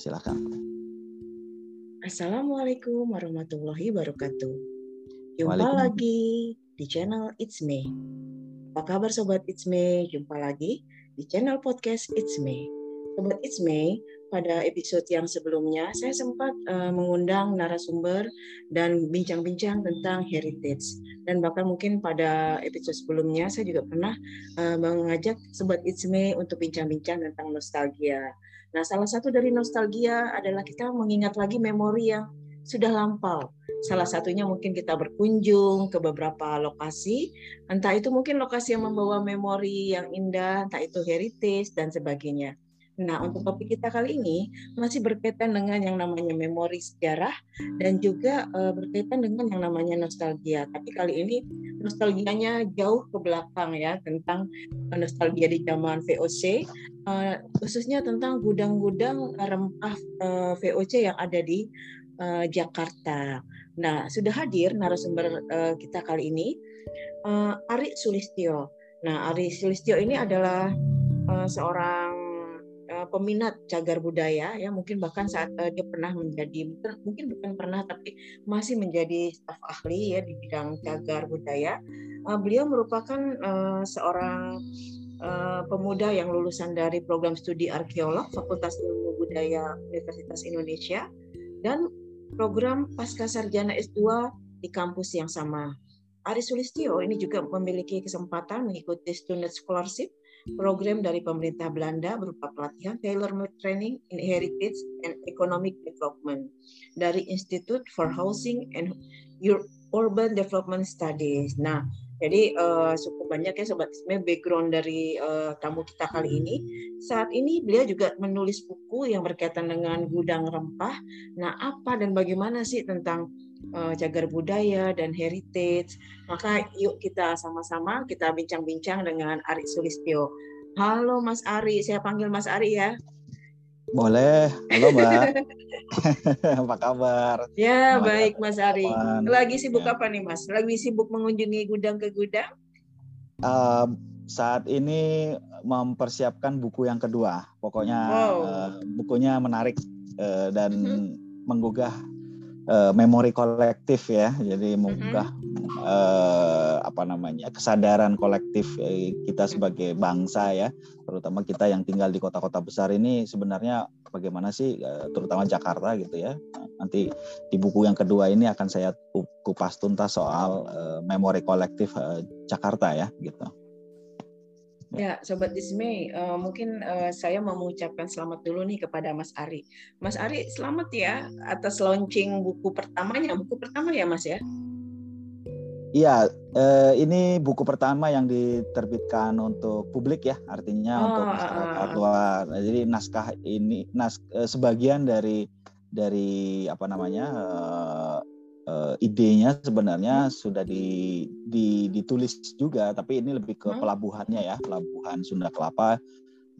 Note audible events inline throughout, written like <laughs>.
silakan. Assalamualaikum warahmatullahi wabarakatuh. Jumpa lagi di channel It's Me. Apa kabar Sobat It's Me? Jumpa lagi di channel podcast It's Me. Sobat It's Me, pada episode yang sebelumnya saya sempat uh, mengundang narasumber dan bincang-bincang tentang heritage dan bahkan mungkin pada episode sebelumnya saya juga pernah uh, mengajak sobat Itsme untuk bincang-bincang tentang nostalgia. Nah, salah satu dari nostalgia adalah kita mengingat lagi memori yang sudah lampau. Salah satunya mungkin kita berkunjung ke beberapa lokasi, entah itu mungkin lokasi yang membawa memori yang indah, entah itu heritage dan sebagainya. Nah, untuk topik kita kali ini masih berkaitan dengan yang namanya memori sejarah dan juga uh, berkaitan dengan yang namanya nostalgia. Tapi kali ini nostalgianya jauh ke belakang ya tentang nostalgia di zaman VOC, uh, khususnya tentang gudang-gudang rempah uh, eh, VOC yang ada di uh, Jakarta. Nah, sudah hadir narasumber uh, kita kali ini uh, Ari Sulistyo. Nah, Ari Sulistyo ini adalah uh, seorang uh, peminat cagar budaya ya mungkin bahkan saat uh, dia pernah menjadi mungkin bukan pernah tapi masih menjadi staf ahli ya di bidang cagar budaya uh, beliau merupakan uh, seorang uh, pemuda yang lulusan dari program studi arkeolog Fakultas Ilmu Budaya Universitas Indonesia dan program pasca sarjana S2 di kampus yang sama. Ari Sulistyo ini juga memiliki kesempatan mengikuti student scholarship program dari pemerintah Belanda berupa pelatihan tailor-made training in heritage and economic development dari Institute for Housing and Urban Development Studies. Nah, jadi uh, cukup banyak ya sobat Isme background dari uh, tamu kita kali ini. Saat ini beliau juga menulis buku yang berkaitan dengan gudang rempah. Nah, apa dan bagaimana sih tentang uh, cagar budaya dan heritage. Maka yuk kita sama-sama kita bincang-bincang dengan Ari Sulistyo. Halo Mas Ari, saya panggil Mas Ari ya. Boleh. Halo Mbak. <laughs> apa kabar? Ya, Selamat baik Mas Ari. Lagi sibuk ya. apa nih Mas? Lagi sibuk mengunjungi gudang ke gudang? Uh, saat ini mempersiapkan buku yang kedua. Pokoknya wow. uh, bukunya menarik uh, dan mm -hmm. menggugah uh, memori kolektif ya jadi menggugah mm-hmm. uh, apa namanya kesadaran kolektif uh, kita sebagai bangsa ya terutama kita yang tinggal di kota-kota besar ini sebenarnya bagaimana sih uh, terutama Jakarta gitu ya nanti di buku yang kedua ini akan saya kupas tuntas soal uh, memori kolektif uh, Jakarta ya gitu. Ya, Sobat Dismay, uh, mungkin uh, saya mau mengucapkan selamat dulu nih kepada Mas Ari. Mas Ari, selamat ya atas launching buku pertamanya. Buku pertama ya, Mas ya? Iya, uh, ini buku pertama yang diterbitkan untuk publik ya, artinya oh, untuk masyarakat uh, luar. Jadi naskah ini nas uh, sebagian dari dari apa namanya uh, uh, idenya sebenarnya hmm. sudah di, di, ditulis juga, tapi ini lebih ke hmm. pelabuhannya ya, pelabuhan Sunda Kelapa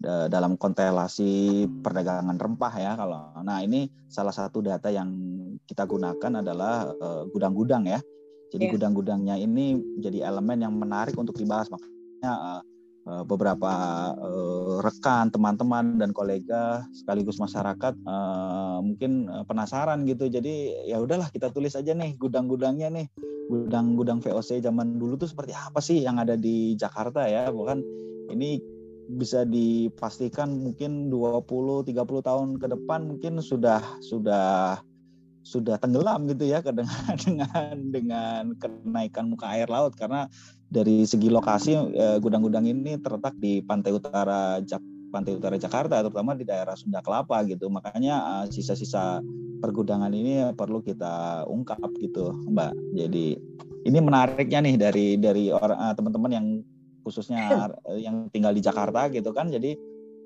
dalam konstelasi perdagangan rempah ya kalau nah ini salah satu data yang kita gunakan adalah uh, gudang-gudang ya jadi yeah. gudang-gudangnya ini jadi elemen yang menarik untuk dibahas makanya uh, Eh, beberapa uh, rekan, teman-teman dan kolega sekaligus masyarakat uh, mungkin penasaran gitu. Jadi ya udahlah kita tulis aja nih gudang-gudangnya nih. Gudang-gudang VOC zaman dulu tuh seperti apa sih yang ada di Jakarta ya? Bukan ini bisa dipastikan mungkin 20 30 tahun ke depan mungkin sudah sudah sudah tenggelam gitu ya <laughs> dengan dengan dengan kenaikan muka air laut karena dari segi lokasi eh, gudang-gudang ini terletak di pantai utara Jak pantai utara Jakarta terutama di daerah Sunda Kelapa gitu. Makanya eh, sisa-sisa pergudangan ini perlu kita ungkap gitu Mbak. Jadi ini menariknya nih dari dari orang eh, teman-teman yang khususnya yang tinggal di Jakarta gitu kan. Jadi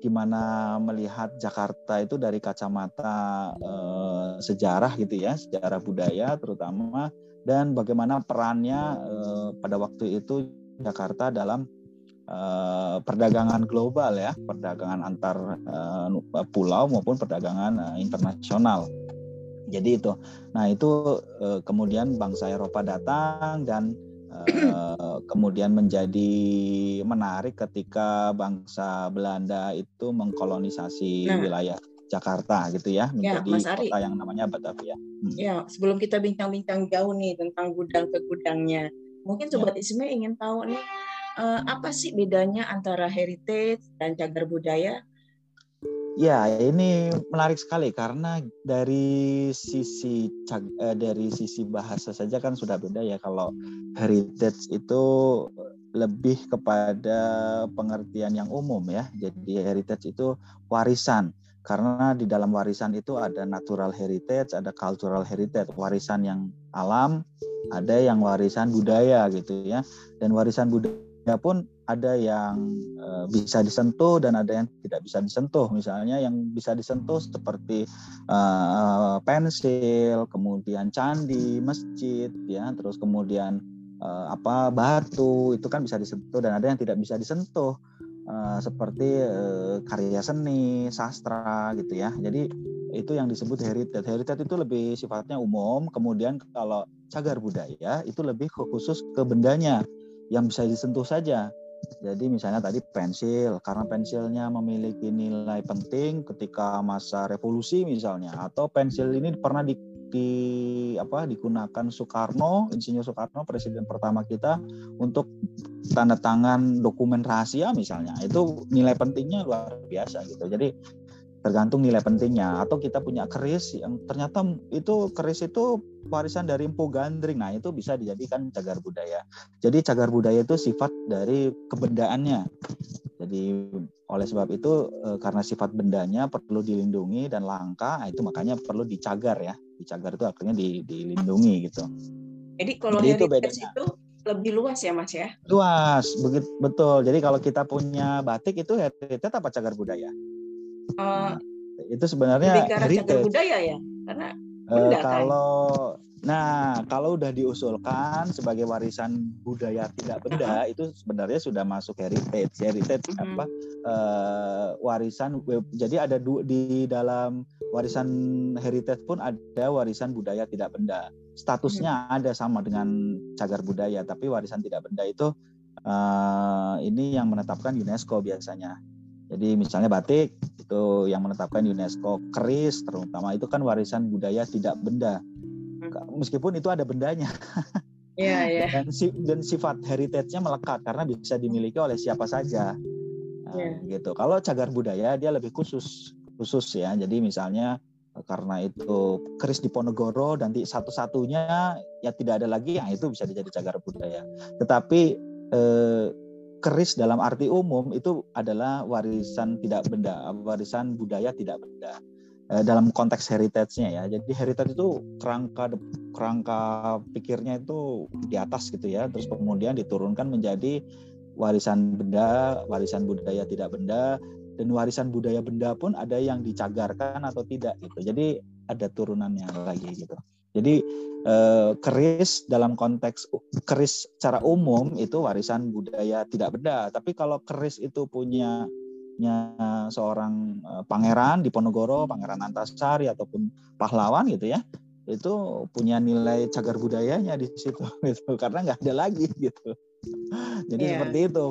gimana melihat Jakarta itu dari kacamata eh, sejarah gitu ya sejarah budaya terutama dan bagaimana perannya uh, pada waktu itu Jakarta dalam uh, perdagangan global ya, perdagangan antar uh, pulau maupun perdagangan uh, internasional. Jadi itu. Nah, itu uh, kemudian bangsa Eropa datang dan uh, kemudian menjadi menarik ketika bangsa Belanda itu mengkolonisasi nah. wilayah Jakarta gitu ya, ya menjadi ya, kota yang namanya Batavia. Hmm. Ya, sebelum kita bincang-bincang jauh nih tentang gudang ke gudangnya, mungkin ya. sobat ya. Isme ingin tahu nih uh, apa sih bedanya antara heritage dan cagar budaya Ya, ini menarik sekali karena dari sisi uh, dari sisi bahasa saja kan sudah beda ya. Kalau heritage itu lebih kepada pengertian yang umum ya. Jadi heritage itu warisan. Karena di dalam warisan itu ada natural heritage, ada cultural heritage, warisan yang alam, ada yang warisan budaya gitu ya. Dan warisan budaya ya pun ada yang uh, bisa disentuh dan ada yang tidak bisa disentuh. Misalnya yang bisa disentuh seperti uh, pensil, kemudian candi, masjid, ya, terus kemudian uh, apa batu itu kan bisa disentuh dan ada yang tidak bisa disentuh uh, seperti uh, karya seni, sastra gitu ya. Jadi itu yang disebut heritage. Heritage itu lebih sifatnya umum. Kemudian kalau cagar budaya itu lebih khusus ke bendanya yang bisa disentuh saja. Jadi misalnya tadi pensil, karena pensilnya memiliki nilai penting ketika masa revolusi misalnya, atau pensil ini pernah di, di apa digunakan Soekarno, Insinyur Soekarno presiden pertama kita untuk tanda tangan dokumen rahasia misalnya, itu nilai pentingnya luar biasa gitu. Jadi tergantung nilai pentingnya. Atau kita punya keris yang ternyata itu keris itu warisan dari Empu Gandring. Nah itu bisa dijadikan cagar budaya. Jadi cagar budaya itu sifat dari kebendaannya. Jadi oleh sebab itu e, karena sifat bendanya perlu dilindungi dan langka nah itu makanya perlu dicagar ya. Dicagar itu akhirnya dilindungi gitu. Jadi kalau jadi itu bedanya. itu lebih luas ya mas ya? Luas begitu betul. Jadi kalau kita punya batik itu heritage apa cagar budaya. Uh, itu sebenarnya heritage. budaya ya? Karena uh, kalau kan? nah kalau udah diusulkan sebagai warisan budaya tidak benda uh -huh. itu sebenarnya sudah masuk heritage. Heritage uh -huh. apa? Uh, warisan jadi ada du, di dalam warisan heritage pun ada warisan budaya tidak benda statusnya uh -huh. ada sama dengan cagar budaya tapi warisan tidak benda itu uh, ini yang menetapkan UNESCO biasanya jadi misalnya batik itu yang menetapkan UNESCO, keris terutama itu kan warisan budaya tidak benda. Hmm. Meskipun itu ada bendanya. <laughs> Iya, iya. Dan, dan sifat heritage-nya melekat karena bisa dimiliki oleh siapa saja. Nah, yeah. gitu. Kalau cagar budaya dia lebih khusus, khusus ya. Jadi misalnya karena itu keris di Ponegoro nanti satu-satunya ya tidak ada lagi yang itu bisa dijadi cagar budaya. Tetapi eh, keris dalam arti umum itu adalah warisan tidak benda, warisan budaya tidak benda eh, dalam konteks heritage-nya ya. Jadi heritage itu kerangka kerangka pikirnya itu di atas gitu ya. Terus kemudian diturunkan menjadi warisan benda, warisan budaya tidak benda dan warisan budaya benda pun ada yang dicagarkan atau tidak gitu. Jadi ada turunannya lagi gitu. Jadi eh, keris dalam konteks keris secara umum itu warisan budaya tidak benda. Tapi kalau keris itu punya seorang eh, pangeran di Ponorogo, pangeran Antasari ataupun pahlawan gitu ya, itu punya nilai cagar budayanya di situ <laughs> gitu karena nggak ada lagi gitu. <laughs> Jadi yeah. seperti itu.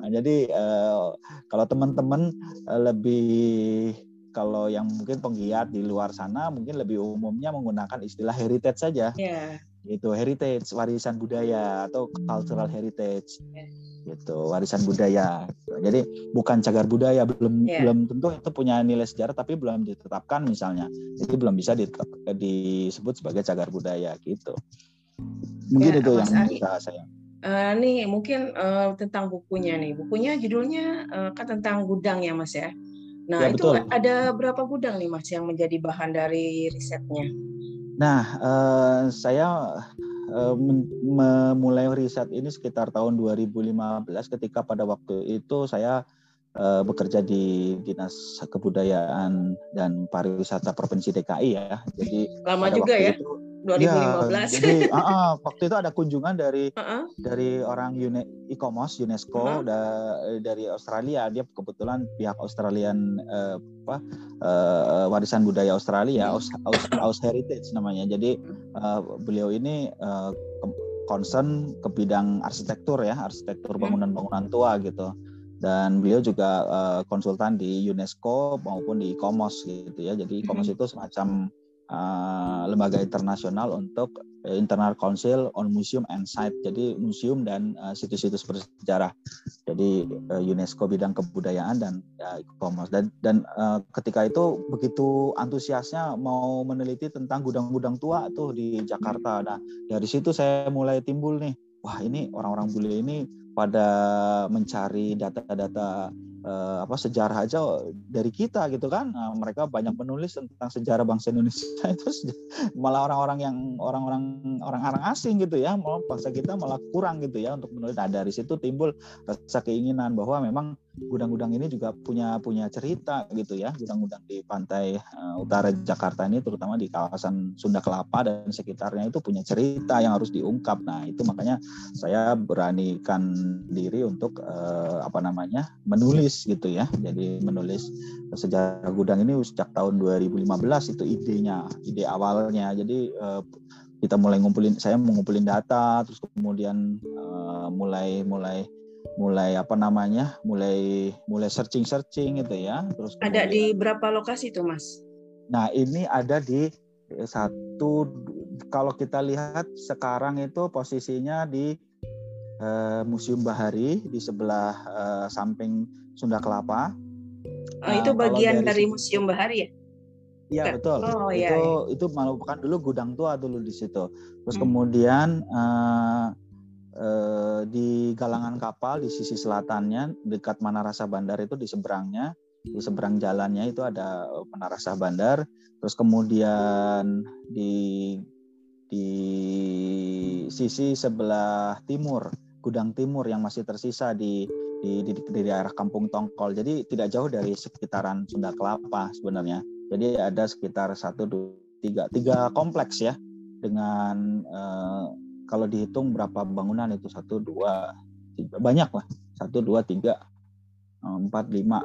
Nah, jadi eh, kalau teman-teman eh, lebih kalau yang mungkin penggiat di luar sana mungkin lebih umumnya menggunakan istilah heritage saja. Yeah. Itu heritage, warisan budaya atau cultural heritage. Yeah. Gitu, warisan budaya. Jadi bukan cagar budaya, belum yeah. belum tentu itu punya nilai sejarah tapi belum ditetapkan misalnya. Jadi belum bisa disebut sebagai cagar budaya gitu. Mungkin yeah, itu yang bisa saya. Uh, nih mungkin uh, tentang bukunya nih. Bukunya judulnya uh, kan tentang gudang ya Mas ya. Nah, ya, itu betul. ada berapa gudang nih Mas yang menjadi bahan dari risetnya? Nah, uh, saya uh, memulai riset ini sekitar tahun 2015 ketika pada waktu itu saya uh, bekerja di Dinas Kebudayaan dan Pariwisata Provinsi DKI ya. Jadi lama juga ya. Itu, 2015. Ya, jadi uh, <laughs> uh, waktu itu ada kunjungan dari uh -uh. dari orang Une, ICOMOS UNESCO uh -huh. da, dari Australia. Dia kebetulan pihak Australian uh, apa uh, warisan budaya Australia, Aus, Aus, Aus Heritage namanya. Jadi uh, beliau ini uh, concern ke bidang arsitektur ya, arsitektur bangunan-bangunan tua gitu. dan beliau juga uh, konsultan di UNESCO maupun di ICOMOS gitu ya. Jadi ICOMOS mm -hmm. itu semacam uh, lembaga internasional untuk uh, Internal Council on Museum and Site. Jadi museum dan situs-situs uh, bersejarah. Jadi uh, UNESCO bidang kebudayaan dan ICOMOS. Dan dan uh, ketika itu begitu antusiasnya mau meneliti tentang gudang-gudang tua tuh di Jakarta. Nah dari situ saya mulai timbul nih. Wah ini orang-orang bule ini pada mencari data-data uh, apa sejarah aja dari kita gitu kan. Nah, mereka banyak menulis tentang sejarah bangsa Indonesia. <laughs> Itu malah orang-orang yang orang-orang orang-orang asing gitu ya. Malah bangsa kita malah kurang gitu ya untuk menulis. Nah dari situ timbul rasa keinginan bahwa memang gudang-gudang ini juga punya punya cerita gitu ya. Gudang-gudang di pantai uh, utara Jakarta ini terutama di kawasan Sunda Kelapa dan sekitarnya itu punya cerita yang harus diungkap. Nah itu makanya saya beranikan diri untuk uh, apa namanya menulis gitu ya. Jadi menulis sejarah gudang ini sejak tahun 2015 itu idenya ide awalnya. Jadi uh, kita mulai ngumpulin saya mengumpulin data terus kemudian uh, mulai mulai mulai apa namanya mulai mulai searching searching gitu ya terus kemudian, ada di berapa lokasi tuh mas nah ini ada di satu kalau kita lihat sekarang itu posisinya di uh, Museum Bahari di sebelah uh, samping Sunda Kelapa oh, itu bagian dari, dari Museum Bahari ya Iya betul. Oh, iya, itu iya. itu merupakan dulu gudang tua dulu di situ. Terus hmm. kemudian uh, eh, di galangan kapal di sisi selatannya dekat Manarasa Bandar itu di seberangnya di seberang jalannya itu ada Manarasa Bandar terus kemudian di di sisi sebelah timur gudang timur yang masih tersisa di di, di, di daerah Kampung Tongkol. Jadi tidak jauh dari sekitaran Sunda Kelapa sebenarnya. Jadi ada sekitar satu dua tiga tiga kompleks ya dengan eh, kalau dihitung berapa bangunan itu? Satu dua tiga banyak lah. Satu dua tiga empat lima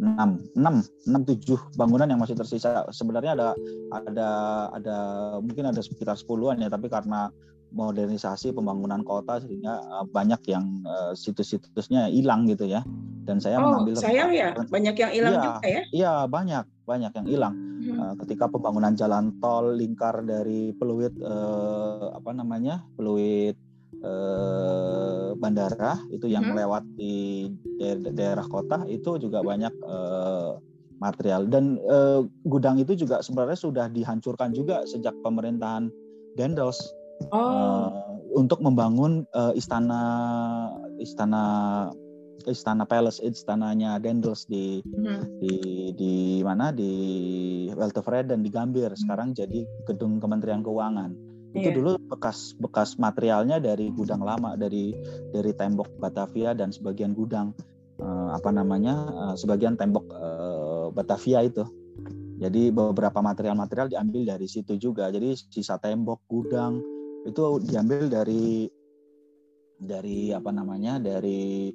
enam. Enam enam tujuh bangunan yang masih tersisa. Sebenarnya ada ada ada mungkin ada sekitar sepuluhan ya tapi karena modernisasi pembangunan kota sehingga eh, banyak yang uh, situs-situsnya hilang gitu ya. Dan saya oh, mengambil sayang ya banyak yang hilang ya, juga ya? iya banyak banyak yang hilang hmm. uh, ketika pembangunan jalan tol lingkar dari peluit uh, apa namanya peluit uh, bandara itu yang hmm. melewati daerah, daerah kota itu juga banyak uh, material dan uh, gudang itu juga sebenarnya sudah dihancurkan juga sejak pemerintahan Dendels oh. uh, untuk membangun uh, istana istana istana palace istananya Dendels di hmm. di di mana? Di Weltevreden dan di Gambir. Sekarang jadi gedung Kementerian Keuangan. Itu yeah. dulu bekas bekas materialnya dari gudang lama dari dari tembok Batavia dan sebagian gudang uh, apa namanya uh, sebagian tembok uh, Batavia itu. Jadi beberapa material-material diambil dari situ juga. Jadi sisa tembok gudang itu diambil dari dari apa namanya dari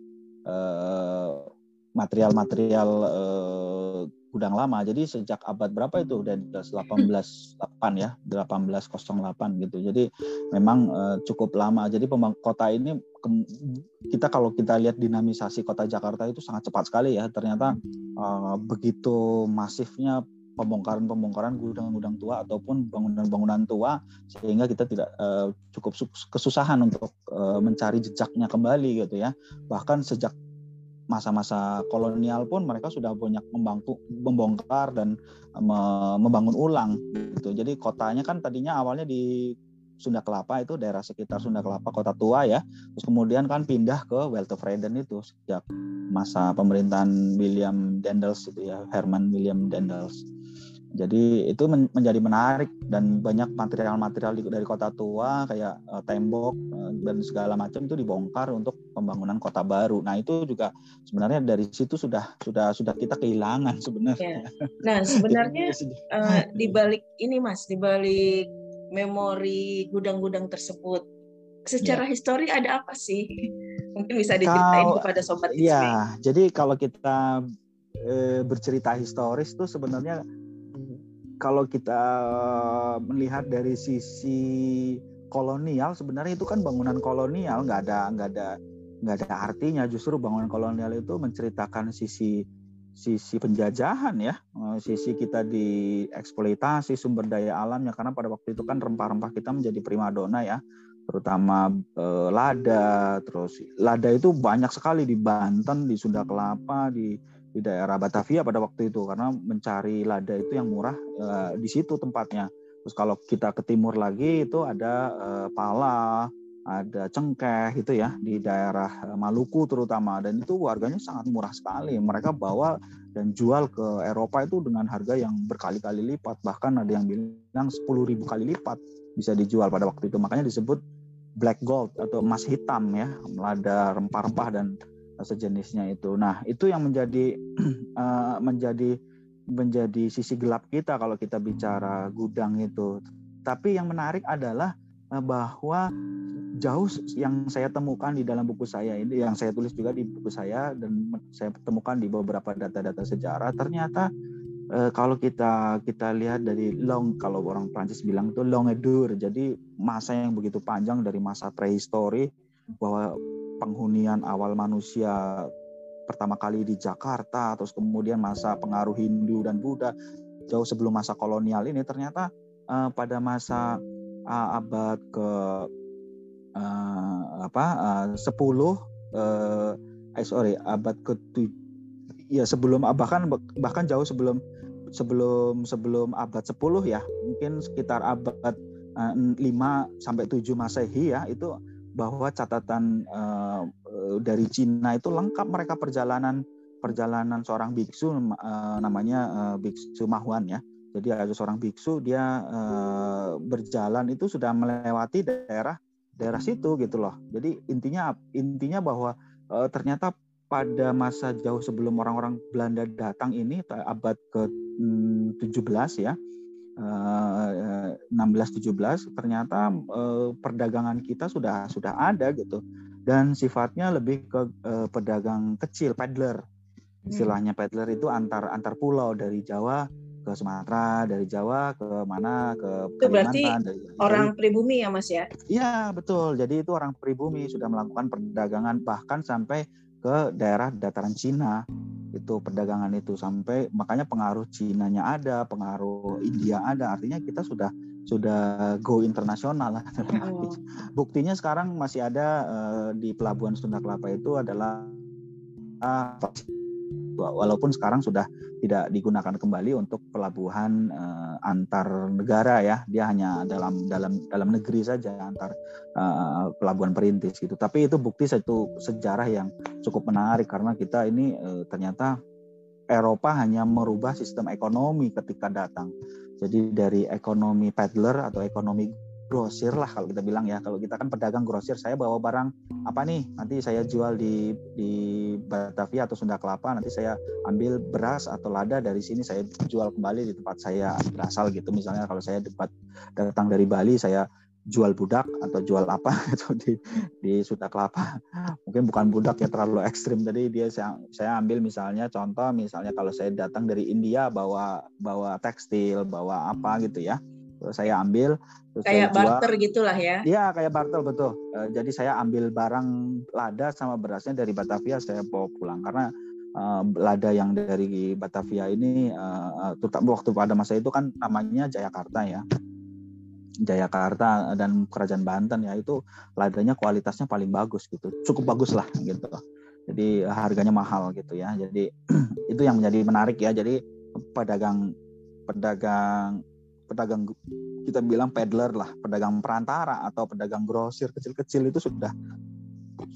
material-material uh, gudang lama. Jadi sejak abad berapa itu udah 1808 ya, 1808 gitu. Jadi memang uh, cukup lama. Jadi kota ini kita kalau kita lihat dinamisasi kota Jakarta itu sangat cepat sekali ya. Ternyata uh, begitu masifnya pembongkaran-pembongkaran gudang-gudang tua ataupun bangunan-bangunan tua sehingga kita tidak uh, cukup kesusahan untuk uh, mencari jejaknya kembali gitu ya. Bahkan sejak masa-masa kolonial pun mereka sudah banyak membangku, membongkar dan me, membangun ulang gitu. Jadi kotanya kan tadinya awalnya di Sunda Kelapa itu daerah sekitar Sunda Kelapa kota tua ya terus kemudian kan pindah ke Weltevreden itu sejak masa pemerintahan William Dendels itu ya Herman William Dendels jadi itu men menjadi menarik dan banyak material-material dari kota tua kayak uh, tembok uh, dan segala macam itu dibongkar untuk pembangunan kota baru. Nah itu juga sebenarnya dari situ sudah sudah sudah kita kehilangan sebenarnya. Ya. Nah sebenarnya <laughs> uh, di balik ini mas, di balik memori gudang-gudang tersebut, secara ya. histori ada apa sih? Mungkin bisa diceritain kalau, kepada sobat Iya, jadi kalau kita e, bercerita historis tuh sebenarnya kalau kita melihat dari sisi kolonial sebenarnya itu kan bangunan kolonial nggak ada nggak ada nggak ada artinya justru bangunan kolonial itu menceritakan sisi sisi penjajahan ya eh, sisi kita dieksploitasi sumber daya alamnya karena pada waktu itu kan rempah-rempah kita menjadi primadona ya terutama eh, lada terus lada itu banyak sekali di Banten di Sunda Kelapa di di daerah Batavia pada waktu itu karena mencari lada itu yang murah eh, di situ tempatnya. Terus kalau kita ke timur lagi itu ada eh, pala ada cengkeh gitu ya di daerah eh, Maluku terutama. Dan itu harganya sangat murah sekali. Mereka bawa dan jual ke Eropa itu dengan harga yang berkali-kali lipat. Bahkan ada yang bilang 10.000 kali lipat bisa dijual pada waktu itu. Makanya disebut black gold atau emas hitam ya melada rempah-rempah dan sejenisnya itu. Nah itu yang menjadi uh, <clears throat> menjadi menjadi sisi gelap kita kalau kita bicara gudang itu. Tapi yang menarik adalah bahwa jauh yang saya temukan di dalam buku saya ini yang saya tulis juga di buku saya dan saya temukan di beberapa data-data sejarah ternyata e, kalau kita kita lihat dari long kalau orang Prancis bilang itu long edur jadi masa yang begitu panjang dari masa prehistori bahwa penghunian awal manusia pertama kali di Jakarta terus kemudian masa pengaruh Hindu dan Buddha jauh sebelum masa kolonial ini ternyata e, pada masa abad ke uh, apa uh, 10 uh, eh sorry abad ke ya sebelum bahkan bahkan jauh sebelum sebelum sebelum abad 10 ya mungkin sekitar abad uh, 5 sampai 7 Masehi ya itu bahwa catatan uh, dari Cina itu lengkap mereka perjalanan perjalanan seorang biksu uh, namanya uh, biksu Mahuan ya. Jadi ada seorang biksu dia uh, berjalan itu sudah melewati daerah daerah situ gitu loh. Jadi intinya intinya bahwa e, ternyata pada masa jauh sebelum orang-orang Belanda datang ini abad ke-17 ya. Uh, 16-17 ternyata uh, perdagangan kita sudah sudah ada gitu dan sifatnya lebih ke pedagang kecil peddler hmm. istilahnya peddler itu antar antar pulau dari Jawa ke Sumatera, dari Jawa ke mana ke itu berarti dari, orang dari, pribumi ya Mas ya? Iya betul. Jadi itu orang pribumi sudah melakukan perdagangan bahkan sampai ke daerah dataran Cina itu perdagangan itu sampai makanya pengaruh Cina-nya ada, pengaruh India ada. Artinya kita sudah sudah go internasional lah. Oh. <laughs> Buktinya sekarang masih ada uh, di pelabuhan Sunda Kelapa itu adalah uh, walaupun sekarang sudah tidak digunakan kembali untuk pelabuhan uh, antar negara ya. Dia hanya dalam dalam dalam negeri saja antar uh, pelabuhan perintis gitu. Tapi itu bukti satu sejarah yang cukup menarik karena kita ini uh, ternyata Eropa hanya merubah sistem ekonomi ketika datang. Jadi dari ekonomi peddler atau ekonomi grosir lah kalau kita bilang ya. Kalau kita kan pedagang grosir saya bawa barang apa nih? Nanti saya jual di di Batavia atau Sunda Kelapa nanti saya ambil beras atau lada dari sini saya jual kembali di tempat saya berasal gitu. Misalnya kalau saya dapat datang dari Bali saya jual budak atau jual apa <laughs> itu di di Sunda Kelapa. Mungkin bukan budak yang terlalu ekstrim. Tadi dia saya, saya ambil misalnya contoh misalnya kalau saya datang dari India bawa bawa tekstil bawa apa gitu ya saya ambil kayak barter gitulah ya? Iya kayak barter betul. Uh, jadi saya ambil barang lada sama berasnya dari Batavia saya bawa pulang. Karena uh, lada yang dari Batavia ini uh, terutama waktu pada masa itu kan namanya Jayakarta ya. Jayakarta dan Kerajaan Banten ya itu ladanya kualitasnya paling bagus gitu. Cukup bagus lah gitu. Jadi harganya mahal gitu ya. Jadi <clears throat> itu yang menjadi menarik ya. Jadi pedagang pedagang pedagang kita bilang peddler lah, pedagang perantara atau pedagang grosir kecil-kecil itu sudah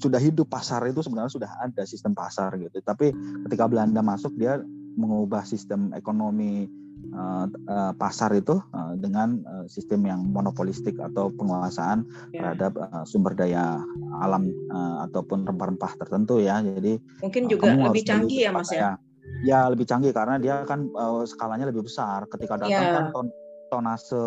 sudah hidup pasar itu sebenarnya sudah ada sistem pasar gitu. Tapi ketika Belanda masuk dia mengubah sistem ekonomi uh, uh, pasar itu uh, dengan uh, sistem yang monopolistik atau penguasaan yeah. terhadap uh, sumber daya alam uh, ataupun rempah-rempah tertentu ya. Jadi mungkin juga uh, lebih canggih ya Mas ya. Ya lebih canggih karena dia kan uh, skalanya lebih besar. Ketika datang yeah. kan ton tonase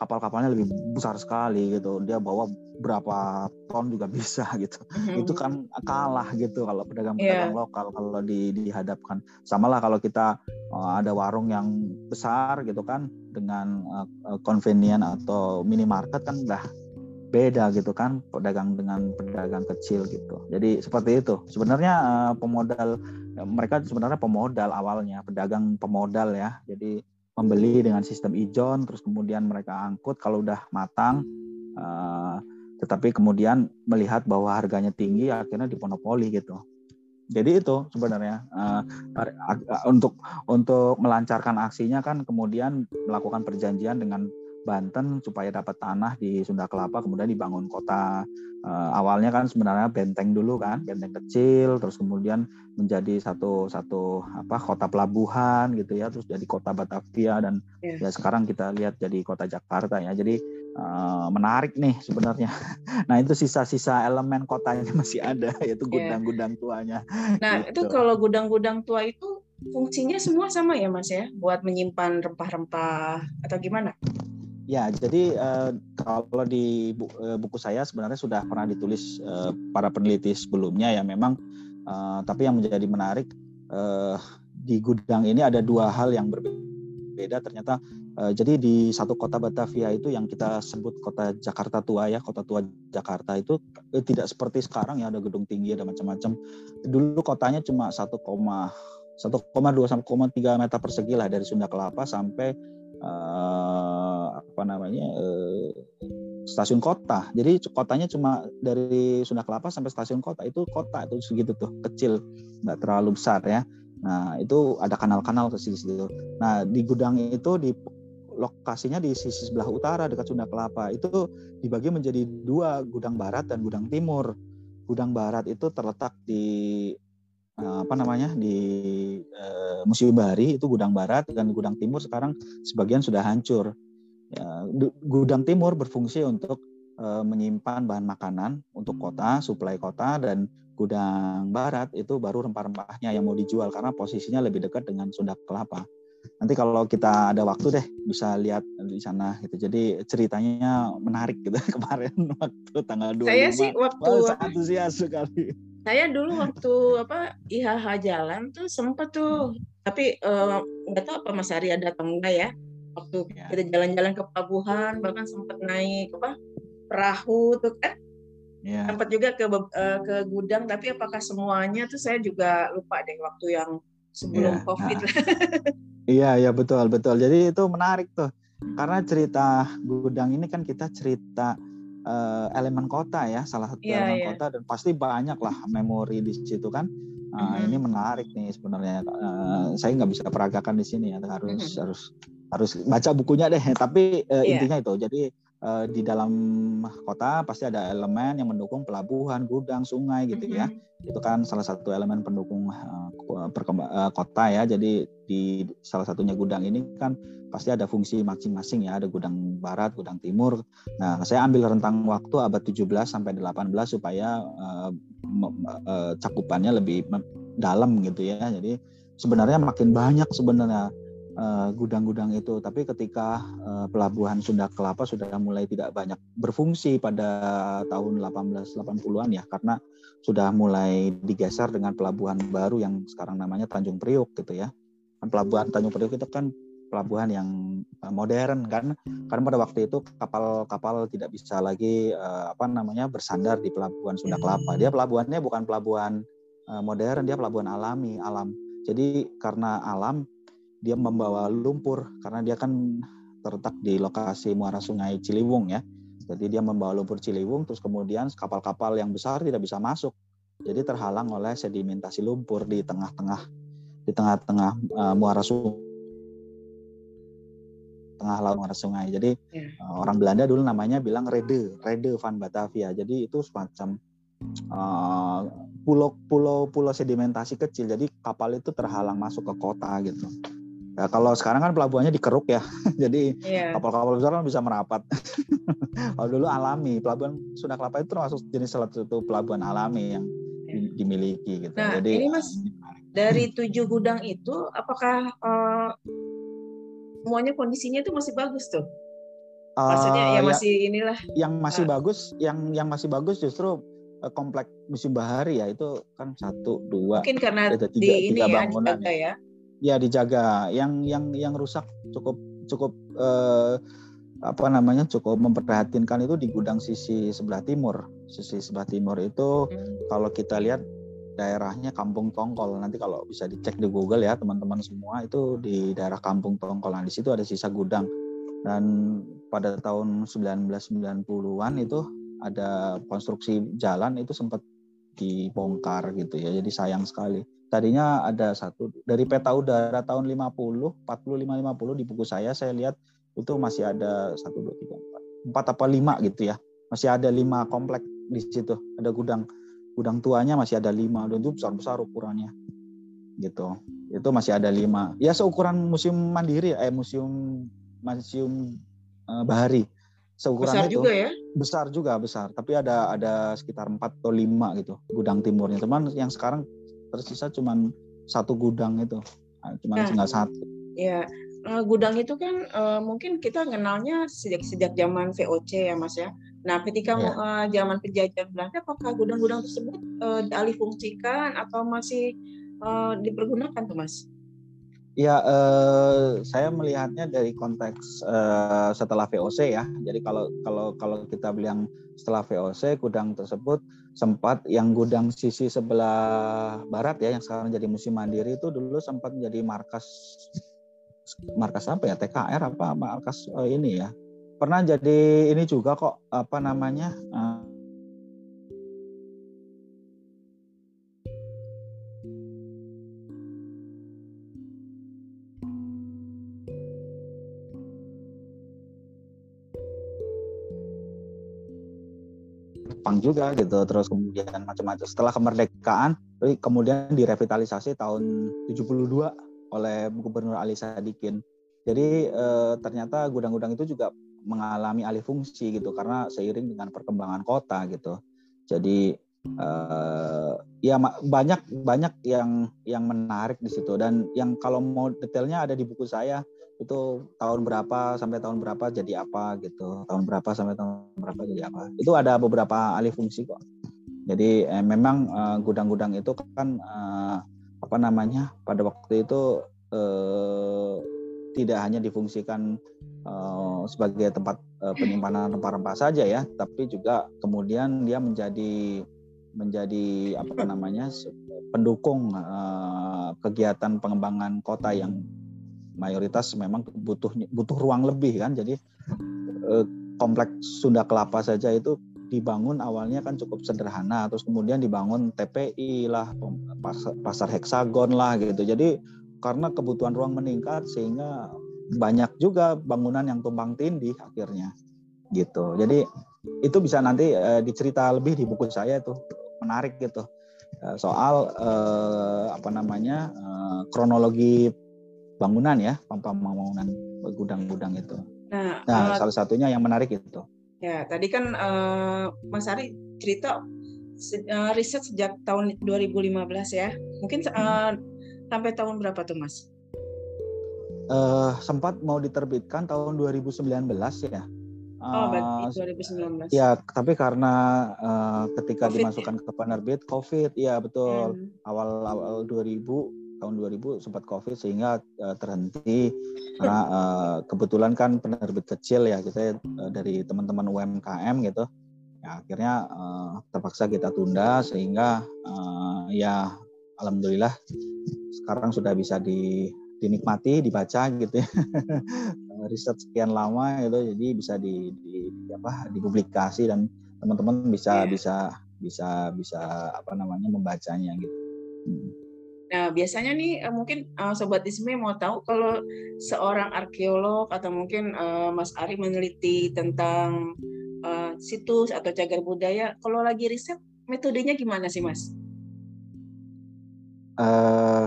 kapal-kapalnya lebih besar sekali gitu. Dia bawa berapa ton juga bisa <laughs> gitu. Mm-hmm. Itu kan kalah gitu kalau pedagang-pedagang yeah. lokal kalau di, dihadapkan. Sama lah kalau kita uh, ada warung yang besar gitu kan dengan uh, convenient atau minimarket kan udah beda gitu kan pedagang dengan pedagang kecil gitu. Jadi seperti itu. Sebenarnya uh, pemodal mereka sebenarnya pemodal awalnya, pedagang pemodal ya. Jadi membeli dengan sistem ijon terus kemudian mereka angkut kalau udah matang uh, tetapi kemudian melihat bahwa harganya tinggi akhirnya diponopoli gitu. Jadi itu sebenarnya uh, untuk untuk melancarkan aksinya kan kemudian melakukan perjanjian dengan Banten supaya dapat tanah di Sunda Kelapa kemudian dibangun kota uh, awalnya kan sebenarnya benteng dulu kan benteng kecil terus kemudian menjadi satu satu apa kota pelabuhan gitu ya terus jadi kota Batavia dan yeah. ya sekarang kita lihat jadi kota Jakarta ya jadi uh, menarik nih sebenarnya <laughs> nah itu sisa-sisa elemen kotanya masih ada <laughs> yaitu iya. gudang-gudang tuanya nah gitu. itu kalau gudang-gudang tua itu fungsinya semua sama ya mas ya buat menyimpan rempah-rempah atau gimana Ya, jadi uh, kalau di bu, uh, buku saya sebenarnya sudah pernah ditulis uh, para peneliti sebelumnya ya memang, uh, tapi yang menjadi menarik uh, di gudang ini ada dua hal yang berbeda ternyata. Uh, jadi di satu kota Batavia itu yang kita sebut kota Jakarta tua ya, kota tua Jakarta itu eh, tidak seperti sekarang ya ada gedung tinggi ada macam-macam. Dulu kotanya cuma 1,1,2 sampai 3 meter persegi lah dari Sunda Kelapa sampai apa namanya uh, stasiun kota. Jadi kotanya cuma dari Sunda Kelapa sampai stasiun kota itu kota itu segitu tuh kecil, nggak terlalu besar ya. Nah itu ada kanal-kanal ke situ. Nah di gudang itu di lokasinya di sisi sebelah utara dekat Sunda Kelapa itu dibagi menjadi dua gudang barat dan gudang timur. Gudang barat itu terletak di Eh, apa namanya di uh, Museum Bahari itu gudang barat dan gudang timur sekarang sebagian sudah hancur. Ya, gudang timur berfungsi untuk uh, menyimpan bahan makanan untuk kota, suplai kota dan gudang barat itu baru rempah-rempahnya yang mau dijual karena posisinya lebih dekat dengan Sunda Kelapa. Nanti kalau kita ada waktu deh bisa lihat di sana gitu. Jadi ceritanya menarik gitu <laughs> kemarin waktu tanggal 25. Saya sih waktu Wah, antusias sekali saya dulu waktu apa IHH jalan tuh sempet tuh tapi eh, nggak uh, tahu apa Mas Ari ada atau enggak ya waktu ya. kita jalan-jalan ke pelabuhan bahkan sempat naik apa perahu tuh kan ya. sempat juga ke uh, ke gudang tapi apakah semuanya tuh saya juga lupa deh waktu yang sebelum ya. covid nah. iya iya betul betul jadi itu menarik tuh karena cerita gudang ini kan kita cerita uh, elemen kota ya, salah satu yeah, elemen yeah. kota dan pasti banyak lah memori di situ kan. Uh, mm-hmm. Ini menarik nih sebenarnya. Uh, saya nggak bisa peragakan di sini ya, harus mm-hmm. harus harus baca bukunya deh. <laughs> Tapi uh, yeah. intinya itu. Jadi uh, di dalam kota pasti ada elemen yang mendukung pelabuhan, gudang, sungai gitu ya. mm-hmm. ya. Itu kan salah satu elemen pendukung uh, uh, kota ya. Jadi di salah satunya gudang ini kan pasti ada fungsi masing-masing ya. Ada gudang barat, gudang timur. Nah, saya ambil rentang waktu abad 17 sampai 18 supaya uh, uh, cakupannya lebih dalam gitu ya. Jadi sebenarnya makin banyak sebenarnya gudang-gudang uh, itu. Tapi ketika uh, pelabuhan Sunda Kelapa sudah mulai tidak banyak berfungsi pada tahun 1880-an ya, karena sudah mulai digeser dengan pelabuhan baru yang sekarang namanya Tanjung Priuk gitu ya. Kan pelabuhan Tanjung Priuk itu kan pelabuhan yang eh, modern kan karena pada waktu itu kapal-kapal tidak bisa lagi uh, apa namanya bersandar di pelabuhan Sunda Kelapa dia pelabuhannya bukan pelabuhan uh, modern dia pelabuhan alami alam jadi karena alam dia membawa lumpur karena dia kan terletak di lokasi muara sungai Ciliwung ya. Jadi dia membawa lumpur Ciliwung terus kemudian kapal-kapal yang besar tidak bisa masuk. Jadi terhalang oleh sedimentasi lumpur di tengah-tengah di tengah-tengah uh, muara sungai tengah laut muara sungai. Jadi uh, orang Belanda dulu namanya bilang Rede, Rede van Batavia. Jadi itu semacam uh, pulau pulau pulau sedimentasi kecil. Jadi kapal itu terhalang masuk ke kota gitu. Ya, kalau sekarang kan pelabuhannya dikeruk ya, <laughs> jadi yeah. kapal-kapal besar kan bisa merapat. <laughs> kalau dulu alami, pelabuhan Sunda Kelapa itu termasuk jenis salah satu pelabuhan alami yang yeah. dimiliki gitu. Nah, jadi ini mas dari tujuh gudang itu, apakah uh, semuanya kondisinya itu masih bagus tuh? Maksudnya ya masih ya, inilah. Yang masih uh, bagus, yang yang masih bagus justru uh, komplek musim bahari ya itu kan satu dua. Mungkin karena tiga, di tiga ini bangunan ya. ya ya dijaga yang yang yang rusak cukup cukup uh, apa namanya cukup memperhatinkan itu di gudang sisi sebelah timur. Sisi sebelah timur itu hmm. kalau kita lihat daerahnya Kampung Tongkol. Nanti kalau bisa dicek di Google ya teman-teman semua itu di daerah Kampung Tongkol. Nah, di situ ada sisa gudang. Dan pada tahun 1990-an itu ada konstruksi jalan itu sempat dibongkar gitu ya. Jadi sayang sekali. Tadinya ada satu dari peta udara tahun 50, 45 50 di buku saya saya lihat itu masih ada satu dua tiga empat. Empat apa lima gitu ya. Masih ada lima komplek di situ. Ada gudang gudang tuanya masih ada lima. Dan itu besar besar ukurannya. Gitu. Itu masih ada lima. Ya seukuran museum mandiri eh museum museum uh, bahari. Seukuran besar itu juga ya? Besar juga besar. Tapi ada ada sekitar empat atau lima gitu gudang timurnya. Cuman yang sekarang tersisa cuman satu gudang itu cuman nah, tinggal satu ya gudang itu kan uh, mungkin kita kenalnya sejak sejak zaman VOC ya Mas ya. Nah, ketika ya. uh, zaman penjajahan Belanda apakah gudang-gudang tersebut uh, dialih fungsikan atau masih uh, dipergunakan tuh Mas? Ya, eh, saya melihatnya dari konteks eh, setelah VOC ya. Jadi kalau kalau kalau kita bilang setelah VOC gudang tersebut sempat yang gudang sisi sebelah barat ya yang sekarang jadi musim mandiri itu dulu sempat menjadi markas markas apa ya? TKR apa? Markas uh, ini ya. Pernah jadi ini juga kok apa namanya uh, Juga gitu terus kemudian macam-macam setelah kemerdekaan kemudian direvitalisasi tahun 72 oleh Gubernur Ali Sadikin. Jadi eh, ternyata gudang-gudang itu juga mengalami alih fungsi gitu karena seiring dengan perkembangan kota gitu. Jadi eh, ya banyak banyak yang yang menarik di situ dan yang kalau mau detailnya ada di buku saya itu tahun berapa sampai tahun berapa jadi apa gitu. Tahun berapa sampai tahun berapa jadi apa. Itu ada beberapa alih fungsi kok. Jadi eh, memang eh, gudang-gudang itu kan eh, apa namanya pada waktu itu eh, tidak hanya difungsikan eh, sebagai tempat eh, penyimpanan rempah-rempah saja ya, tapi juga kemudian dia menjadi menjadi apa namanya pendukung eh, kegiatan pengembangan kota yang mayoritas memang butuh butuh ruang lebih kan, jadi eh, kompleks Sunda Kelapa saja itu dibangun awalnya kan cukup sederhana terus kemudian dibangun TPI lah pasar, pasar heksagon lah gitu. Jadi karena kebutuhan ruang meningkat sehingga banyak juga bangunan yang tumpang tindih akhirnya gitu. Jadi itu bisa nanti e, dicerita lebih di buku saya itu. Menarik gitu. E, soal e, apa namanya e, kronologi bangunan ya pembangunan gudang-gudang itu nah, nah uh, salah satunya yang menarik itu Ya, tadi kan uh, Mas Ari cerita uh, riset sejak tahun 2015 ya. Mungkin uh, sampai tahun berapa tuh Mas? Uh, sempat mau diterbitkan tahun 2019 ya. Oh, berarti 2019. Ya, tapi karena uh, ketika COVID dimasukkan ya? ke penerbit COVID, ya betul. Hmm. Awal-awal 2000 tahun 2000 sempat covid sehingga uh, terhenti karena uh, kebetulan kan penerbit kecil ya kita uh, dari teman-teman UMKM gitu ya akhirnya uh, terpaksa kita tunda sehingga uh, ya alhamdulillah sekarang sudah bisa di, dinikmati dibaca gitu ya <laughs> riset sekian lama itu jadi bisa di, di, di apa dipublikasi dan teman-teman bisa yeah. bisa bisa bisa apa namanya membacanya gitu. Hmm. Nah, biasanya nih uh, mungkin uh, sobat Isme mau tahu kalau seorang arkeolog atau mungkin uh, Mas Ari meneliti tentang situs atau cagar budaya, kalau lagi riset metodenya gimana sih, Mas? Uh,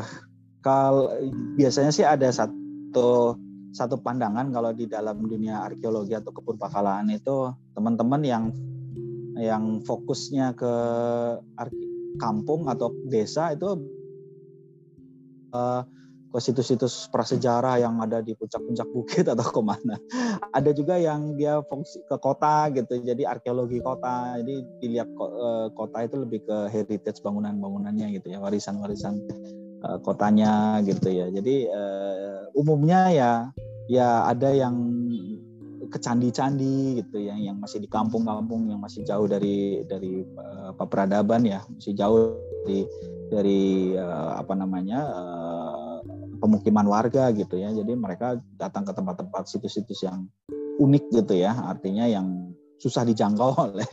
kalau biasanya sih ada satu satu pandangan kalau di dalam dunia arkeologi atau kepurbakalaan itu teman-teman yang yang fokusnya ke kampung atau desa itu ke situs-situs prasejarah yang ada di puncak-puncak bukit atau ke mana. <laughs> Ada juga yang dia fungsi ke kota gitu, jadi arkeologi kota. Jadi dilihat eh, kota itu lebih ke heritage bangunan-bangunannya gitu ya, warisan-warisan eh, kotanya gitu ya. Jadi uh, umumnya ya ya ada yang ke candi-candi gitu ya yang masih di kampung-kampung yang masih jauh dari dari peradaban ya masih jauh dari dari uh, apa namanya uh, pemukiman warga gitu ya jadi mereka datang ke tempat-tempat situs-situs yang unik gitu ya artinya yang susah dijangkau <laughs> oleh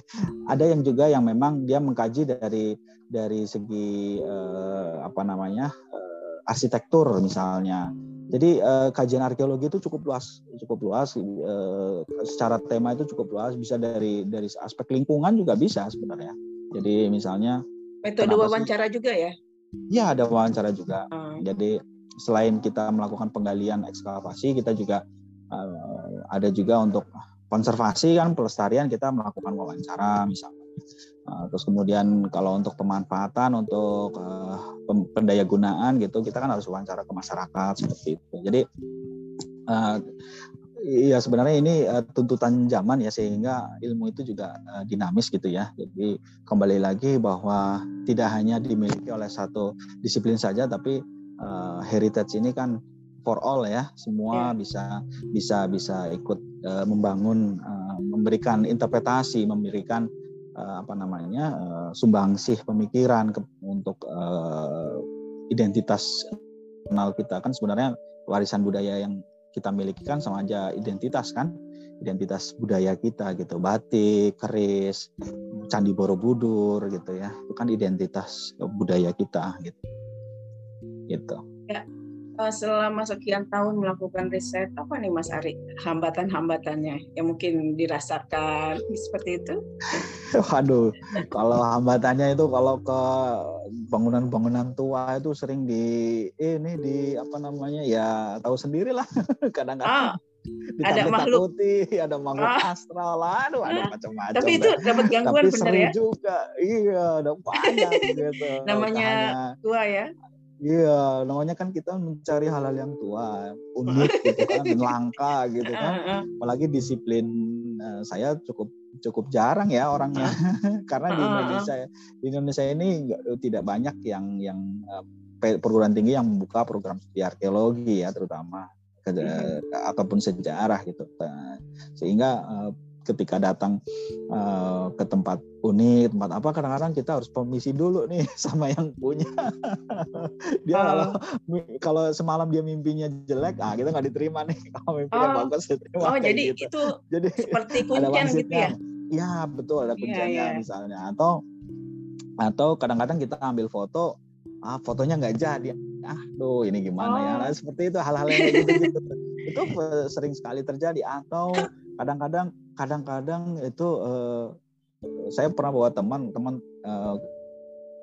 ada yang juga yang memang dia mengkaji dari dari segi uh, apa namanya uh, arsitektur misalnya jadi eh, kajian arkeologi itu cukup luas, cukup luas. Eh, secara tema itu cukup luas, bisa dari dari aspek lingkungan juga bisa sebenarnya. Jadi misalnya metode wawancara sih? juga ya? Iya ada wawancara juga. Hmm. Jadi selain kita melakukan penggalian ekskavasi, kita juga eh, ada juga untuk konservasi kan pelestarian kita melakukan wawancara misalnya Uh, terus kemudian kalau untuk pemanfaatan untuk uh, pendaya gunaan gitu kita kan harus wawancara ke masyarakat seperti itu. Jadi uh, ya sebenarnya ini uh, tuntutan zaman ya sehingga ilmu itu juga uh, dinamis gitu ya. Jadi kembali lagi bahwa tidak hanya dimiliki oleh satu disiplin saja tapi uh, heritage ini kan for all ya semua yeah. bisa bisa bisa ikut uh, membangun uh, memberikan interpretasi memberikan uh, apa namanya uh, sumbangsih pemikiran ke, untuk uh, identitas nasional kita kan sebenarnya warisan budaya yang kita miliki kan sama aja identitas kan identitas budaya kita gitu batik keris candi borobudur gitu ya itu kan identitas budaya kita gitu gitu. Ya selama sekian tahun melakukan riset, apa nih Mas Ari hambatan-hambatannya yang mungkin dirasakan seperti itu? <laughs> Waduh, kalau hambatannya itu kalau ke bangunan-bangunan tua itu sering di ini di apa namanya ya tahu sendirilah <laughs> kadang-kadang. Ah ada makhluk ada makhluk ah. astral aduh ada ah. macam-macam tapi itu dapat gangguan tapi bener ya juga iya ada banyak <laughs> gitu namanya tua ya Iya, namanya kan kita mencari hal-hal yang tua, unik <laughs> gitu kan, langka gitu kan. Apalagi disiplin uh, saya cukup cukup jarang ya orangnya, <laughs> karena di Indonesia di Indonesia ini enggak, tidak banyak yang yang uh, perguruan tinggi yang membuka program studi arkeologi ya terutama ke, uh, ataupun sejarah gitu. Nah, sehingga uh, ketika datang uh, ke tempat unik, tempat apa kadang-kadang kita harus permisi dulu nih <laughs> sama yang punya. <laughs> dia oh. kalau kalau semalam dia mimpinya jelek, ah kita nggak diterima nih. <laughs> Kalau mimpinya oh. bagus diterima. Oh jadi gitu. itu jadi seperti kuncian gitu ya? Ya betul ada iya, kunciannya yeah, yeah. misalnya atau atau kadang-kadang kita ambil foto, ah fotonya nggak jadi. Ah, tuh ini gimana ya? oh. ya? Nah, seperti itu hal-hal yang gitu-gitu. itu sering sekali terjadi atau kadang-kadang kadang-kadang itu uh, saya pernah bawa teman teman uh,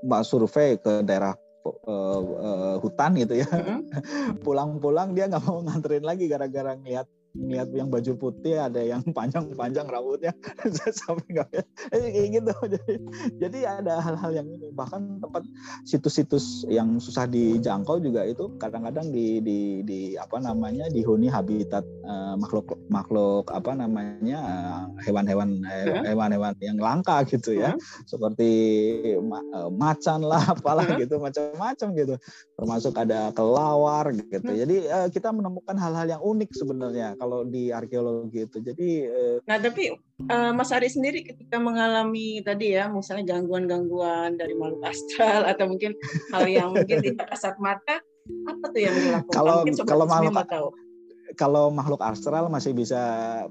mbak survei ke daerah uh, uh, hutan gitu ya mm-hmm. <laughs> pulang-pulang dia nggak mau nganterin lagi gara-gara ngeliat lihat yang baju putih ada yang <laughs> panjang-panjang rambutnya. <laughs> Sampai nggak eh, kayak gitu. <laughs> Jadi jadi ada hal-hal yang ini. Bahkan tempat situs-situs yang susah dijangkau juga itu kadang-kadang di di di apa namanya dihuni habitat uh, makhluk makhluk apa namanya hewan-hewan uh, hewan-hewan yang langka gitu ya. Uh seperti ma uh, macan lah apalah uh gitu macam-macam gitu. Termasuk ada kelawar gitu. Jadi uh, kita menemukan hal-hal yang unik sebenarnya kalau di arkeologi itu. Jadi uh, Nah, tapi uh, Mas Ari sendiri ketika mengalami tadi ya, misalnya gangguan-gangguan dari makhluk astral atau mungkin hal yang mungkin tidak kasat mata, apa tuh yang dilakukan? Kalau kalau makhluk tahu. kalau makhluk astral masih bisa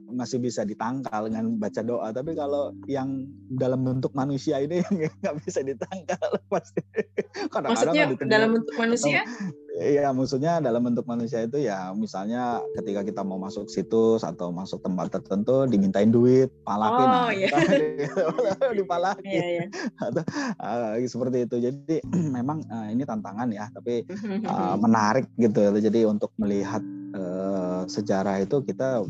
masih bisa ditangkal dengan baca doa. Tapi kalau yang dalam bentuk manusia ini <laughs> nggak bisa ditangkal pasti. <laughs> Kadang-kadang maksudnya dalam bentuk manusia Iya, maksudnya dalam bentuk manusia itu ya misalnya ketika kita mau masuk situs atau masuk tempat tertentu dimintain duit, palakin, oh, nah, iya. <laughs> dipalakin, iya, iya. atau uh, seperti itu. Jadi <clears throat> memang uh, ini tantangan ya, tapi uh, <laughs> menarik gitu. Jadi untuk melihat uh, sejarah itu kita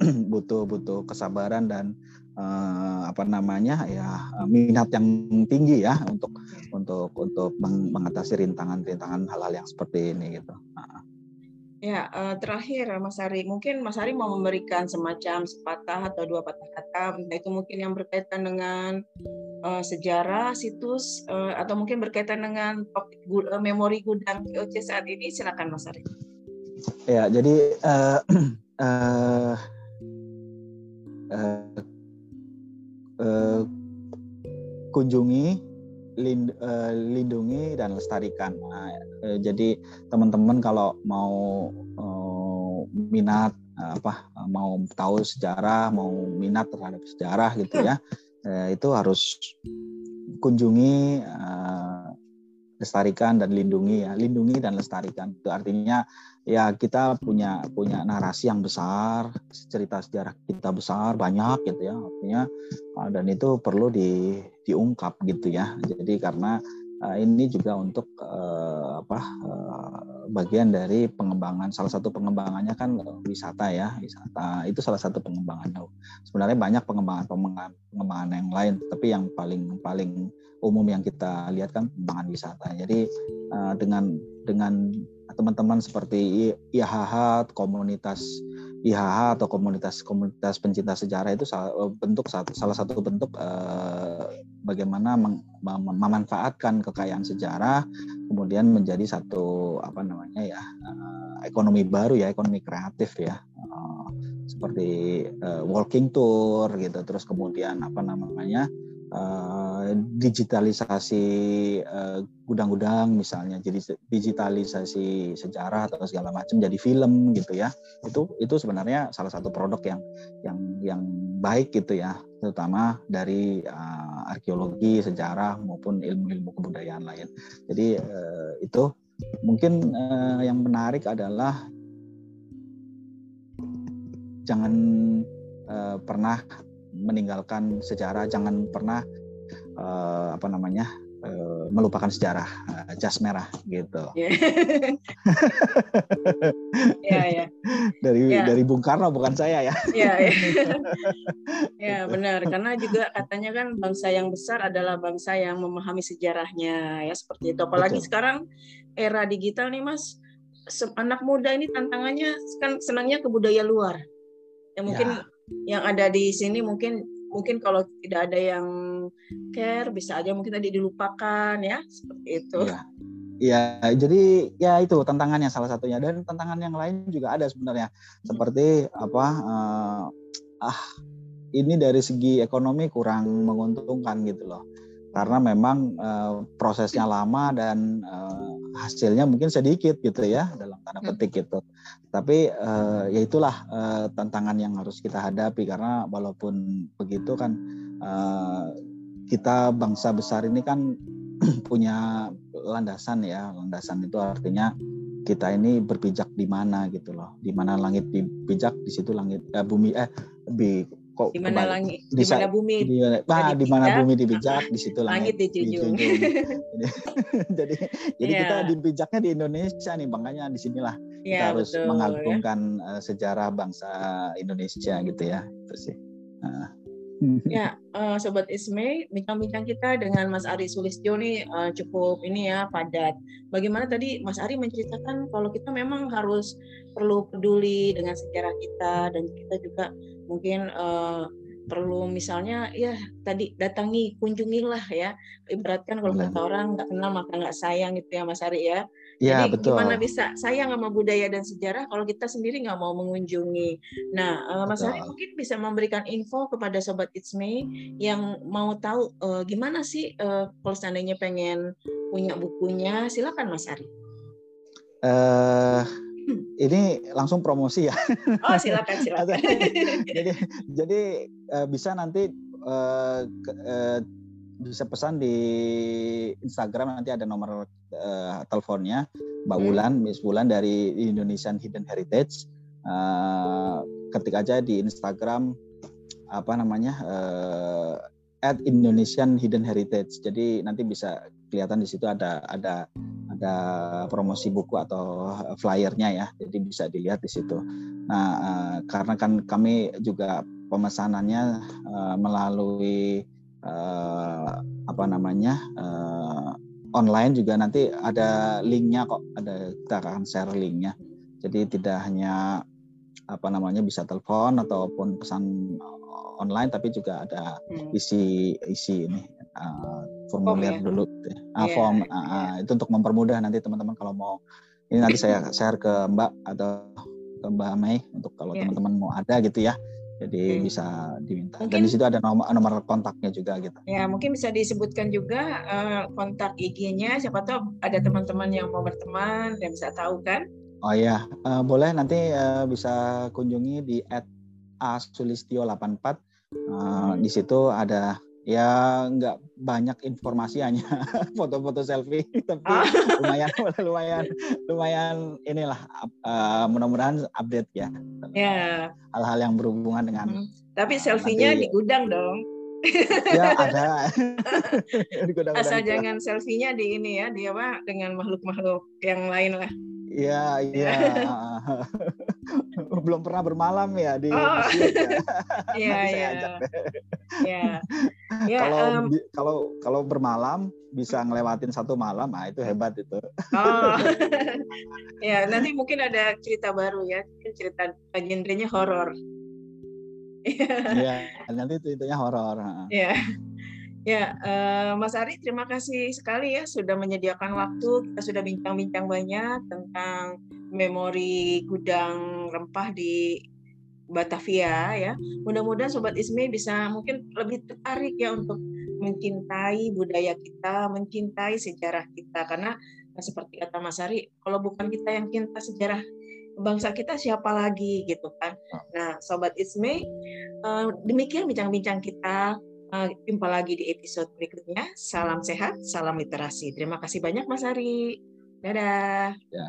<clears throat> butuh butuh kesabaran dan uh, apa namanya ya eh, minat yang tinggi ya untuk untuk untuk mengatasi rintangan-rintangan hal-hal yang seperti ini gitu. Nah. Ya, uh, terakhir Mas Ari, mungkin Mas Ari mau memberikan semacam sepatah atau dua patah kata, itu mungkin yang berkaitan dengan uh, sejarah situs uh, atau mungkin berkaitan dengan topik uh, memori gudang VOC saat ini, silakan Mas Ari. Ya, jadi uh, uh, uh, uh, kunjungi lind, uh, lindungi dan lestarikan. Nah, uh, jadi teman-teman kalau mau uh, minat uh, apa mau tahu sejarah mau minat terhadap sejarah gitu ya uh, itu harus kunjungi uh, lestarikan dan lindungi ya lindungi dan lestarikan. Itu artinya ya kita punya punya narasi yang besar cerita sejarah kita besar banyak gitu ya. Artinya uh, dan itu perlu di diungkap gitu ya. Jadi karena uh, ini juga untuk uh, apa uh, bagian dari pengembangan salah satu pengembangannya kan wisata ya wisata. Itu salah satu pengembangannya sebenarnya banyak pengembangan pengembangan pengembangan yang lain. Tapi yang paling paling umum yang kita lihat kan pengembangan wisata. Jadi uh, dengan dengan teman-teman seperti IHH komunitas IHH atau komunitas komunitas pencinta sejarah itu eh, bentuk satu salah satu bentuk uh, bagaimana mem memanfaatkan kekayaan sejarah kemudian menjadi satu apa namanya ya ekonomi baru ya ekonomi kreatif ya seperti walking tour gitu terus kemudian apa namanya uh, digitalisasi uh, gudang-gudang misalnya jadi digitalisasi sejarah atau segala macam jadi film gitu ya. Itu itu sebenarnya salah satu produk yang yang yang baik gitu ya terutama dari uh, arkeologi sejarah maupun ilmu-ilmu kebudayaan lain. Jadi uh, itu mungkin uh, yang menarik adalah jangan uh, pernah meninggalkan sejarah jangan pernah uh, apa namanya uh, melupakan sejarah uh, jas merah gitu. Yeah. yeah, yeah. Dari yeah. dari Bung Karno bukan saya ya. Iya yeah, <laughs> yeah. benar karena juga katanya kan bangsa yang besar adalah bangsa yang memahami sejarahnya ya seperti itu. Apalagi Betul. sekarang era digital nih Mas anak muda ini tantangannya kan senangnya ke budaya luar. Ya mungkin ya yang ada di sini mungkin mungkin kalau tidak ada yang care bisa aja mungkin tadi dilupakan ya seperti itu. Ya. Ya, jadi ya itu tantangannya salah satunya dan tantangan yang lain juga ada sebenarnya. Seperti apa uh, ah ini dari segi ekonomi kurang menguntungkan gitu loh karena memang uh, prosesnya lama dan uh, hasilnya mungkin sedikit gitu ya dalam tanda hmm. petik gitu. Tapi uh, ya itulah uh, tantangan yang harus kita hadapi karena walaupun begitu kan uh, kita bangsa besar ini kan <clears throat> punya landasan ya landasan itu artinya kita ini berpijak di mana gitu loh di mana langit dipijak di situ langit eh, bumi eh bi, kok di mana langit di mana bumi di, nah, di mana bumi dibijak di situ langit, langit dijunjung. <laughs> <laughs> jadi jadi yeah. kita dibijaknya di Indonesia nih makanya di sinilah yeah, kita harus betul, mengagungkan ya. sejarah bangsa Indonesia gitu ya itu sih nah. Ya uh, sobat Isme bincang-bincang kita dengan Mas Ari Sulistyo nih uh, cukup ini ya padat. Bagaimana tadi Mas Ari menceritakan kalau kita memang harus perlu peduli dengan sejarah kita dan kita juga mungkin uh, perlu misalnya ya tadi datangi kunjungilah ya. Ibaratkan kalau kata orang nggak kenal maka nggak sayang gitu ya Mas Ari ya Ya, Jadi betul. gimana bisa sayang sama budaya dan sejarah kalau kita sendiri nggak mau mengunjungi. Nah, uh, Mas Ari mungkin bisa memberikan info kepada sobat It's Me yang mau tahu uh, gimana sih uh, kalau seandainya pengen punya bukunya, silakan Mas Ari. Uh, ini langsung promosi ya. Oh silakan silakan. <laughs> jadi jadi uh, bisa nanti uh, uh, bisa pesan di Instagram nanti ada nomor uh, teleponnya Mbak hmm. Wulan, Miss Wulan dari Indonesian Hidden Heritage. Uh, ketik aja di Instagram apa namanya uh, at Indonesian Hidden Heritage. Jadi nanti bisa kelihatan di situ ada ada ada promosi buku atau flyernya ya. Jadi bisa dilihat di situ. Nah, uh, karena kan kami juga pemesanannya uh, melalui uh, apa namanya uh, online juga nanti ada linknya kok. Ada kita akan share linknya. Jadi tidak hanya apa namanya bisa telepon ataupun pesan online tapi juga ada hmm. isi isi ini uh, formulir form, ya? dulu gitu ya. uh, yeah, form uh, yeah. itu untuk mempermudah nanti teman-teman kalau mau ini nanti saya share ke Mbak atau ke Mbak Mei untuk kalau yeah. teman-teman mau ada gitu ya Jadi hmm. bisa diminta. Mungkin, Dan di situ ada nomor, nomor kontaknya juga gitu. Ya, mungkin bisa disebutkan juga uh, kontak IG-nya. Siapa tahu ada teman-teman yang mau berteman dan bisa tahu kan? Oh iya, uh, boleh nanti uh, bisa kunjungi di @asulistio84. Uh, di situ ada ya nggak banyak informasi hanya <laughs> foto-foto selfie <laughs> tapi oh. lumayan <laughs> lumayan lumayan inilah uh, mudah-mudahan update ya yeah. hal-hal yang berhubungan dengan hmm. tapi selfie-nya di gudang dong ya ada di gudang asal jangan selfie-nya di ini ya di apa dengan makhluk-makhluk yang lain lah Iya, iya. Belum pernah bermalam ya di oh. Iya, iya. Iya. Ya, kalau um, kalau kalau bermalam bisa ngelewatin satu malam, nah itu hebat itu. Oh. <laughs> ya, nanti mungkin ada cerita baru ya, cerita genrenya horor. Iya, <laughs> nanti itu intinya horor. Iya. Ya, uh, Mas Ari, terima kasih sekali ya sudah menyediakan waktu. Kita sudah bincang-bincang banyak tentang memori gudang rempah di Batavia ya. Mudah-mudahan Sobat Ismi bisa mungkin lebih tertarik ya untuk mencintai budaya kita, mencintai sejarah kita. Karena nah, seperti kata Mas Ari, kalau bukan kita yang cinta sejarah bangsa kita siapa lagi gitu kan. Nah, Sobat Ismi, uh, demikian bincang-bincang kita Uh, jumpa lagi di episode berikutnya. Salam sehat, salam literasi. Terima kasih banyak Mas Ari. Dadah. Ya.